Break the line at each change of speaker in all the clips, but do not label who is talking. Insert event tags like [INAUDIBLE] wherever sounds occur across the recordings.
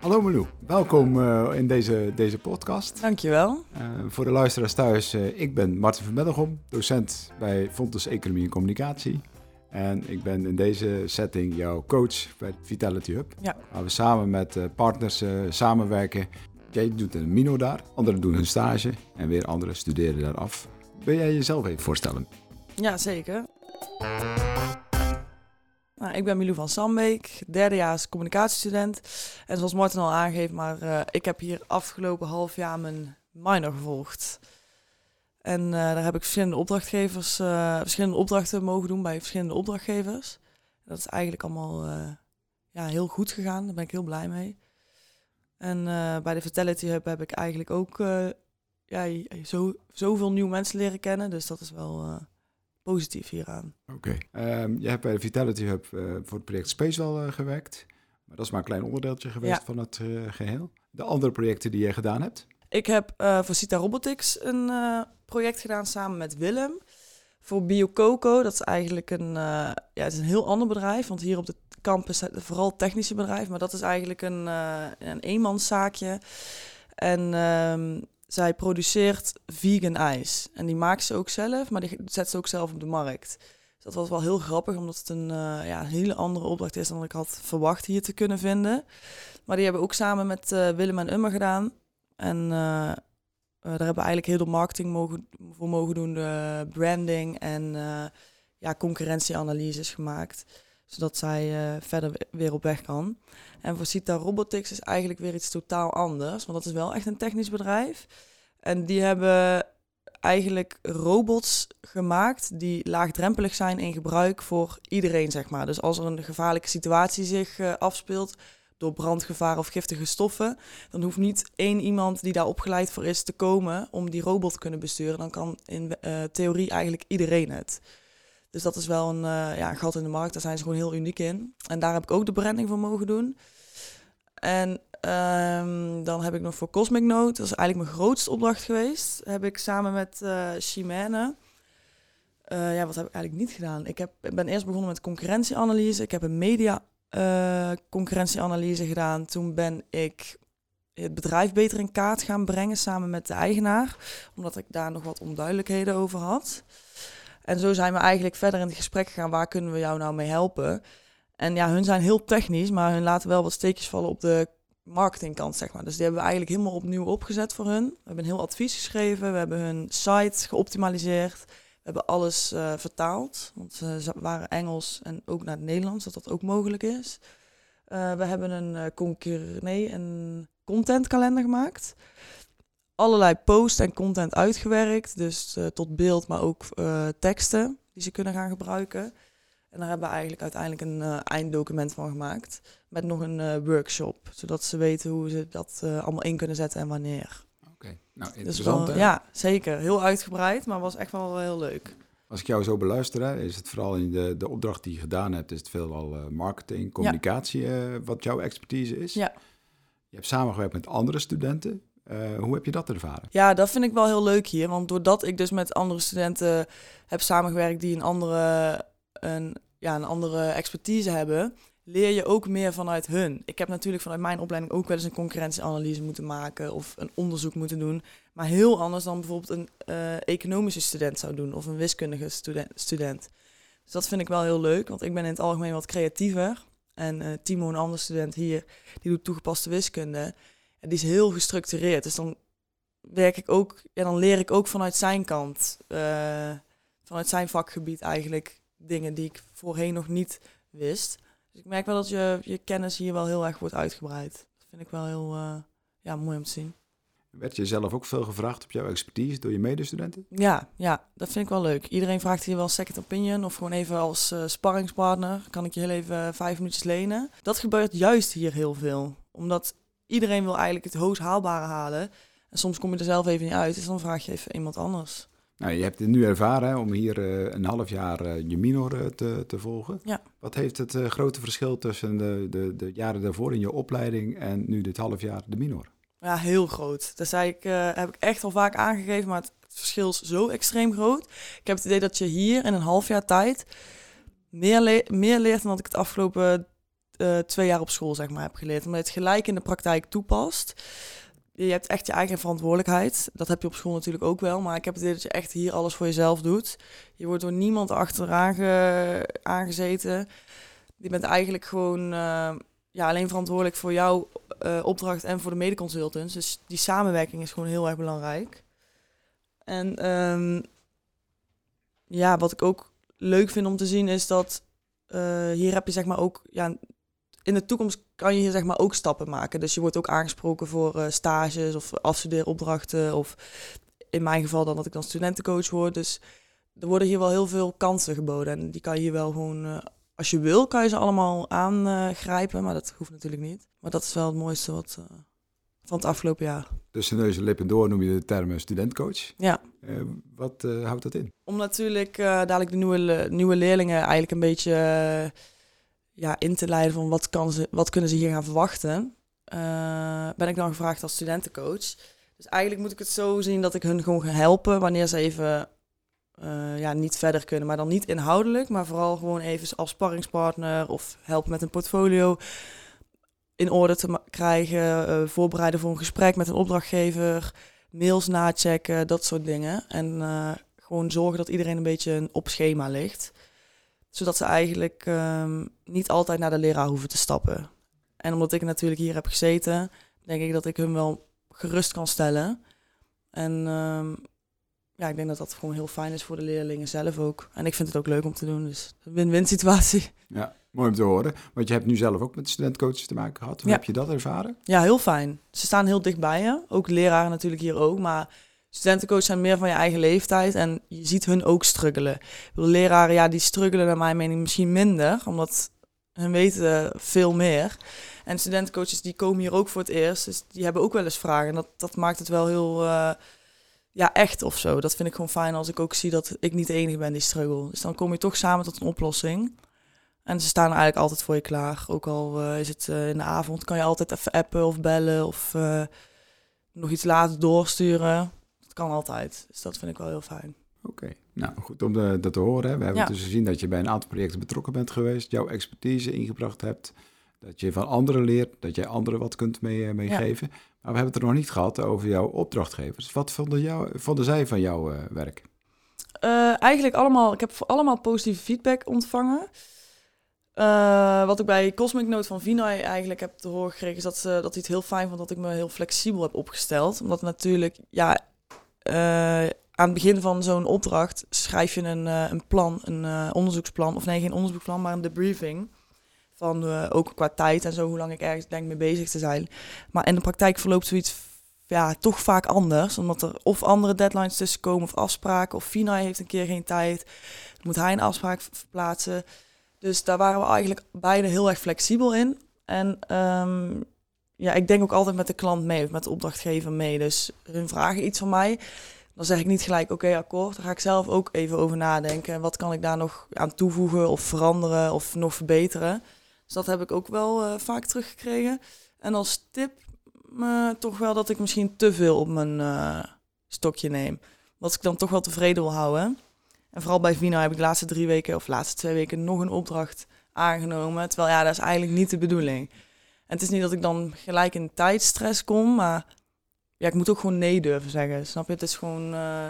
Hallo Malou, welkom uh, in deze, deze podcast.
Dankjewel.
Uh, voor de luisteraars thuis, uh, ik ben Martin van Beddelgom, docent bij Fontes Economie en Communicatie. En ik ben in deze setting jouw coach bij Vitality Hub.
Ja.
Waar we samen met partners samenwerken. Jij doet een mino daar, anderen doen hun stage en weer anderen studeren daar af. Wil jij jezelf even voorstellen?
Ja, zeker. Nou, ik ben Milou van Sambeek, derdejaars communicatiestudent. En zoals Martin al aangeeft, maar uh, ik heb hier afgelopen half jaar mijn minor gevolgd. En uh, daar heb ik verschillende opdrachtgevers, uh, verschillende opdrachten mogen doen bij verschillende opdrachtgevers. Dat is eigenlijk allemaal ja, heel goed gegaan, daar ben ik heel blij mee. En bij de Vitality Hub heb ik eigenlijk ook ja, zo, zoveel nieuwe mensen leren kennen. Dus dat is wel positief hieraan.
Oké. Okay. Um, je hebt bij de Vitality Hub uh, voor het project Spacewell uh, gewerkt. Maar dat is maar een klein onderdeeltje geweest van het uh, geheel. De andere projecten die je gedaan hebt?
Ik heb voor Cita Robotics een project gedaan samen met Willem. Voor BioCoco, dat is eigenlijk een, ja, het is een heel ander bedrijf. Want hier op de campus het vooral technische bedrijf. Maar dat is eigenlijk een, een eenmanszaakje. En um, zij produceert vegan ijs. En die maakt ze ook zelf, maar die zet ze ook zelf op de markt. Dus dat was wel heel grappig, omdat het een, uh, ja, hele andere opdracht is dan ik had verwacht hier te kunnen vinden. Maar die hebben ook samen met uh, Willem en Ummer gedaan. En uh, daar hebben we eigenlijk heel veel marketing mogen, voor mogen doen, de branding en ja, concurrentieanalyses gemaakt zodat zij uh, verder weer op weg kan. En voor Cita Robotics is eigenlijk weer iets totaal anders, want dat is wel echt een technisch bedrijf. En die hebben eigenlijk robots gemaakt die laagdrempelig zijn in gebruik voor iedereen, zeg maar. Dus als er een gevaarlijke situatie zich uh, afspeelt door brandgevaar of giftige stoffen, dan hoeft niet één iemand die daar opgeleid voor is te komen om die robot te kunnen besturen. Dan kan in uh, theorie eigenlijk iedereen het. Dus dat is wel een, uh, ja, een gat in de markt. Daar zijn ze gewoon heel uniek in. En daar heb ik ook de branding voor mogen doen. En um, dan heb ik nog voor Cosmic Note, dat is eigenlijk mijn grootste opdracht geweest, heb ik samen met uh, ja, wat heb ik eigenlijk niet gedaan? Ik, heb, ben eerst begonnen met concurrentieanalyse. Ik heb een media concurrentieanalyse gedaan. Toen ben ik het bedrijf beter in kaart gaan brengen samen met de eigenaar, omdat ik daar nog wat onduidelijkheden over had. En zo zijn we eigenlijk verder in het gesprek gegaan. Waar kunnen we jou nou mee helpen? En ja, hun zijn heel technisch, maar hun laten wel wat steekjes vallen op de marketingkant, zeg maar. Dus die hebben we eigenlijk helemaal opnieuw opgezet voor hun. We hebben een heel advies geschreven. We hebben hun site geoptimaliseerd. We hebben alles uh, vertaald. Want ze waren Engels en ook naar het Nederlands, dat dat ook mogelijk is. Uh, we hebben een, uh, nee, een contentkalender gemaakt allerlei post en content uitgewerkt. Dus uh, tot beeld, maar ook uh, teksten die ze kunnen gaan gebruiken. En daar hebben we eigenlijk uiteindelijk een uh, einddocument van gemaakt. Met nog een workshop. Zodat ze weten hoe ze dat allemaal in kunnen zetten en wanneer.
Oké, okay. nou interessant.
Dus wel, ja, zeker. Heel uitgebreid, maar was echt wel heel leuk.
Als ik jou zo beluister, hè, is het vooral in de, de opdracht die je gedaan hebt, is het veelal marketing, communicatie, ja. wat jouw expertise is.
Ja.
Je hebt samengewerkt met andere studenten. Uh, hoe heb je dat ervaren?
Ja, dat vind ik wel heel leuk hier. Want doordat ik dus met andere studenten heb samengewerkt die een andere, een, ja, een andere expertise hebben, leer je ook meer vanuit hun. Ik heb natuurlijk vanuit mijn opleiding ook wel eens een concurrentieanalyse moeten maken of een onderzoek moeten doen. Maar heel anders dan bijvoorbeeld een uh, economische student zou doen of een wiskundige student. Dus dat vind ik wel heel leuk, want ik ben in het algemeen wat creatiever. En uh, Timo, een andere student hier, die doet toegepaste wiskunde die is heel gestructureerd. Dus dan werk ik ook, ja, dan leer ik ook vanuit zijn kant, uh, vanuit zijn vakgebied eigenlijk dingen die ik voorheen nog niet wist. Dus ik merk wel dat je, je kennis hier wel heel erg wordt uitgebreid. Dat vind ik wel heel uh, ja, mooi om te zien.
Werd je zelf ook veel gevraagd op jouw expertise door je medestudenten?
Ja, ja, dat vind ik wel leuk. Iedereen vraagt hier wel second opinion of gewoon even als uh, sparringspartner. Kan ik je heel even vijf minuutjes lenen? Dat gebeurt juist hier heel veel. Omdat iedereen wil eigenlijk het hoogst haalbare halen. En soms kom je er zelf even niet uit, dus dan vraag je even iemand anders.
Nou, je hebt het nu ervaren hè, om hier uh, een half jaar uh, je minor uh, te, te volgen.
Ja.
Wat heeft het grote verschil tussen de, de, de jaren daarvoor in je opleiding en nu dit half jaar de minor?
Ja, heel groot. Dat zei ik, heb ik echt al vaak aangegeven, maar het, het verschil is zo extreem groot. Ik heb het idee dat je hier in een half jaar tijd meer, le meer leert dan dat ik het afgelopen eh, twee jaar op school zeg maar, heb geleerd. Je het gelijk in de praktijk toepast. Je hebt echt je eigen verantwoordelijkheid. Dat heb je op school natuurlijk ook wel. Maar ik heb het idee dat je echt hier alles voor jezelf doet. Je wordt door niemand achteraan ge- aangezeten. Je bent eigenlijk gewoon eh, ja, alleen verantwoordelijk voor jouw eh, opdracht en voor de medeconsultants. Dus die samenwerking is gewoon heel erg belangrijk. En ehm, ja, wat ik ook leuk vind om te zien is dat hier heb je zeg maar ook, ja, in de toekomst kan je hier zeg maar ook stappen maken. Dus je wordt ook aangesproken voor eh, stages of afstudeeropdrachten of in mijn geval dan dat ik dan studentencoach word. Dus er worden hier wel heel veel kansen geboden en die kan je hier wel gewoon, eh, als je wil, kan je ze allemaal aangrijpen, maar dat hoeft natuurlijk niet. Maar dat is wel het mooiste wat, eh, van het afgelopen jaar.
Tussen neus en lippen door noem je de term studentcoach.
Ja.
Wat houdt dat in?
Om natuurlijk dadelijk de nieuwe, nieuwe leerlingen eigenlijk een beetje ja, in te leiden van wat, kan ze, wat kunnen ze hier gaan verwachten, eh, ben ik dan gevraagd als studentencoach. Dus eigenlijk moet ik het zo zien dat ik hun gewoon ga helpen wanneer ze even eh, ja, niet verder kunnen. Maar dan niet inhoudelijk, maar vooral gewoon even als sparringspartner of helpen met een portfolio in orde te krijgen, eh, voorbereiden voor een gesprek met een opdrachtgever, mails nachecken, dat soort dingen. En gewoon zorgen dat iedereen een beetje op schema ligt. Zodat ze eigenlijk ehm, niet altijd naar de leraar hoeven te stappen. En omdat ik natuurlijk hier heb gezeten, denk ik dat ik hun wel gerust kan stellen. En ehm, ja, ik denk dat dat gewoon heel fijn is voor de leerlingen zelf ook. En ik vind het ook leuk om te doen, dus een win-win situatie. [LAUGHS]
Ja, mooi om te horen. Want je hebt nu zelf ook met studentcoaches te maken gehad. Hoe
Ja.
heb je dat ervaren?
Ja, heel fijn. Ze staan heel dicht bij je. Ook leraren natuurlijk hier ook. Maar studentencoach zijn meer van je eigen leeftijd. En je ziet hun ook struggelen. Bedoel, leraren, ja, die struggelen naar mijn mening misschien minder. Omdat hun weten veel meer. En studentencoaches, die komen hier ook voor het eerst. Dus die hebben ook wel eens vragen. En dat, dat maakt het wel heel... eh, ja, echt of zo. Dat vind ik gewoon fijn als ik ook zie dat ik niet de enige ben die struggle. Dus dan kom je toch samen tot een oplossing. En ze staan eigenlijk altijd voor je klaar. Ook al eh, is het eh, in de avond, kan je altijd even appen of bellen of nog iets later doorsturen. Kan altijd. Dus dat vind ik wel heel fijn.
Oké, nou goed om de- dat te horen. hè. We hebben
Ja.
dus gezien dat je bij een aantal projecten betrokken bent geweest, jouw expertise ingebracht hebt, dat je van anderen leert, dat jij anderen wat kunt mee, eh, meegeven. Maar we hebben het er nog niet gehad over jouw opdrachtgevers. Wat vonden, jou, vonden zij van jouw eh, werk?
Eh, eigenlijk allemaal, ik heb voor allemaal positieve feedback ontvangen. Eh, wat ik bij Cosmic Note van Vinay eigenlijk heb te horen gekregen, is dat, ze, dat hij het heel fijn vond dat ik me heel flexibel heb opgesteld. Omdat natuurlijk, ja, eh, aan het begin van zo'n opdracht schrijf je een, eh, een plan, een eh, onderzoeksplan. Of nee, geen onderzoeksplan, maar een debriefing. Van eh, ook qua tijd en zo, hoe lang ik ergens denk mee bezig te zijn. Maar in de praktijk verloopt zoiets ja, toch vaak anders. Omdat er of andere deadlines tussen komen of afspraken. Of Vinay heeft een keer geen tijd. Moet hij een afspraak verplaatsen. Dus daar waren we eigenlijk beide heel erg flexibel in. En ehm, ja, ik denk ook altijd met de klant mee, of met de opdrachtgever mee. Dus hun vragen iets van mij. Dan zeg ik niet gelijk, oké, akkoord. Dan ga ik zelf ook even over nadenken. Wat kan ik daar nog aan toevoegen of veranderen of nog verbeteren? Dus dat heb ik ook wel eh, vaak teruggekregen. En als tip eh, toch wel dat ik misschien te veel op mijn eh, stokje neem. Dat ik dan toch wel tevreden wil houden. En vooral bij Vino heb ik de laatste drie weken of de laatste twee weken nog een opdracht aangenomen. Terwijl ja, dat is eigenlijk niet de bedoeling. Het is niet dat ik dan gelijk in tijdstress kom, maar ja, ik moet ook gewoon nee durven zeggen. Snap je? Het is gewoon, eh,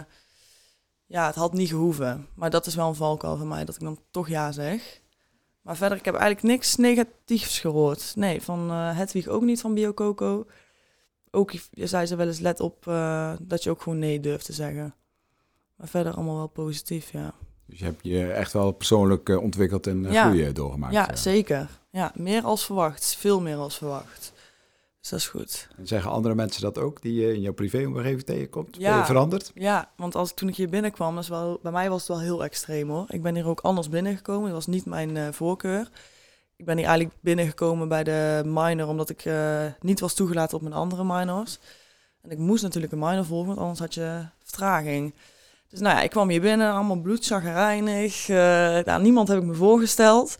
ja, het had niet gehoeven. Maar dat is wel een valkuil van mij, dat ik dan toch ja zeg. Maar verder, ik heb eigenlijk niks negatiefs gehoord. Nee, van eh Hedwig ook niet van BioCoco. Ook zei ze wel eens, let op eh, dat je ook gewoon nee durft te zeggen. Maar verder allemaal wel positief, ja.
Dus je hebt je echt wel persoonlijk eh, ontwikkeld en eh,
Ja.
groei doorgemaakt.
Ja,
eh.
zeker. Ja, meer als verwacht. Veel meer als verwacht. Dus dat is goed.
En zeggen andere mensen dat ook, die je in jouw privéomgeving tegenkomt? Ben
Ja.
je veranderd?
Ja, want als, toen ik hier binnenkwam, dat is wel, bij mij was het wel heel extreem hoor. Ik ben hier ook anders binnengekomen. Dat was niet mijn eh, voorkeur. Ik ben hier eigenlijk binnengekomen bij de minor, omdat ik eh, niet was toegelaten op mijn andere minors. En ik moest natuurlijk een minor volgen, want anders had je vertraging. Dus nou ja, ik kwam hier binnen, allemaal bloedzaggerijnig. Eh nou, niemand heb ik me voorgesteld.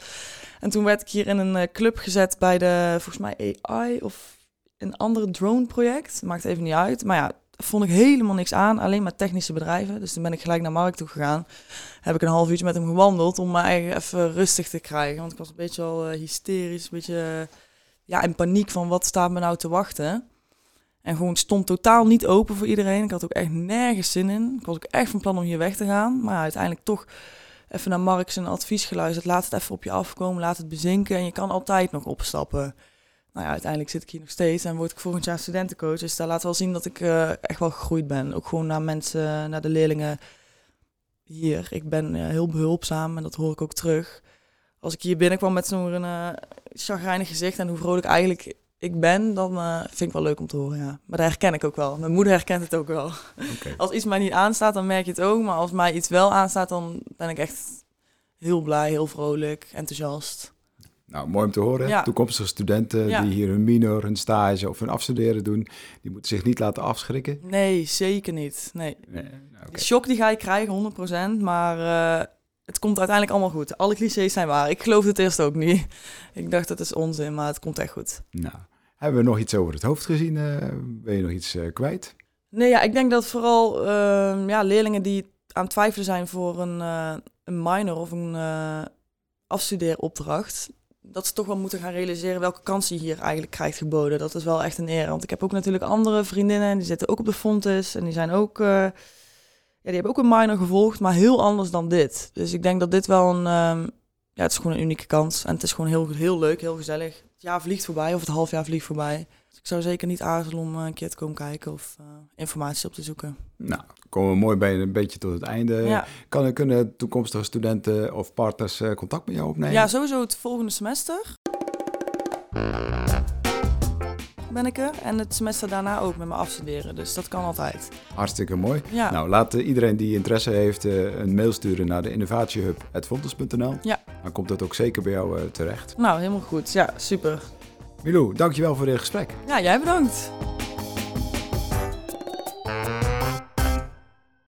En toen werd ik hier in een eh, club gezet bij de, volgens mij AI of een andere drone project. Maakt even niet uit. Maar ja, vond ik helemaal niks aan, alleen maar technische bedrijven. Dus toen ben ik gelijk naar Mark toe gegaan. Heb ik een half uurtje met hem gewandeld om eigen even rustig te krijgen. Want ik was een beetje al uh, hysterisch, een beetje ja, in paniek van wat staat me nou te wachten. En gewoon stond totaal niet open voor iedereen. Ik had ook echt nergens zin in. Ik was ook echt van plan om hier weg te gaan. Maar uiteindelijk toch even naar Mark zijn advies geluisterd. Laat het even op je afkomen, laat het bezinken. En je kan altijd nog opstappen nou ja, uiteindelijk zit ik hier nog steeds en word ik volgend jaar studentencoach. Dus daar laat wel zien dat ik uh, echt wel gegroeid ben. Ook gewoon naar mensen, naar de leerlingen hier. Ik ben uh, heel behulpzaam en dat hoor ik ook terug. Als ik hier binnenkwam met zo'n uh, chagrijnig gezicht en hoe vrolijk eigenlijk ik ben, dan uh, vind ik wel leuk om te horen, ja. Maar dat herken ik ook wel. Mijn moeder herkent het ook wel. Okay. Als iets mij niet aanstaat, dan merk je het ook. Maar als mij iets wel aanstaat, dan ben ik echt heel blij, heel vrolijk, enthousiast.
Nou, mooi om te horen. Toekomstige studenten die hier hun minor, hun stage of hun afstuderen doen, die moeten zich niet laten afschrikken.
Nee, zeker niet. Nee. nee okay. shock die ga je krijgen, 100%, maar uh, het komt uiteindelijk allemaal goed. Alle clichés zijn waar. Ik geloof het eerst ook niet. Ik dacht dat is onzin, maar het komt echt goed.
Nou, hebben we nog iets over het hoofd gezien? Uh, ben je nog iets uh, kwijt?
Nee, ja, ik denk dat vooral ehm, ja, leerlingen die aan het twijfelen zijn voor een, een minor of een afstudeeropdracht, dat ze toch wel moeten gaan realiseren welke kans je hier eigenlijk krijgt geboden. Dat is wel echt een eer. Want ik heb ook natuurlijk andere vriendinnen, die zitten ook op de Fontes. En die zijn ook, die hebben ook een minor gevolgd, maar heel anders dan dit. Dus ik denk dat dit wel een, um, ja, het is gewoon een unieke kans. En het is gewoon heel, heel leuk, heel gezellig. Het jaar vliegt voorbij, of het half jaar vliegt voorbij. Dus ik zou zeker niet aarzelen om eh, een keer te komen kijken of uh, informatie op te zoeken.
Nou, komen we mooi bij een beetje tot het einde. Ja. Kan, kunnen toekomstige studenten of partners uh, contact met jou opnemen?
Ja, sowieso het volgende semester. Ben ik er. En het semester daarna ook met me afstuderen. Dus dat kan altijd.
Hartstikke mooi. Ja. Nou, laat iedereen die interesse heeft een mail sturen naar de innovatiehub.fontes.nl. Ja. Dan komt dat ook zeker bij jou terecht.
Nou, helemaal goed. Ja, super.
Milou, dankjewel voor dit gesprek.
Ja, jij bedankt.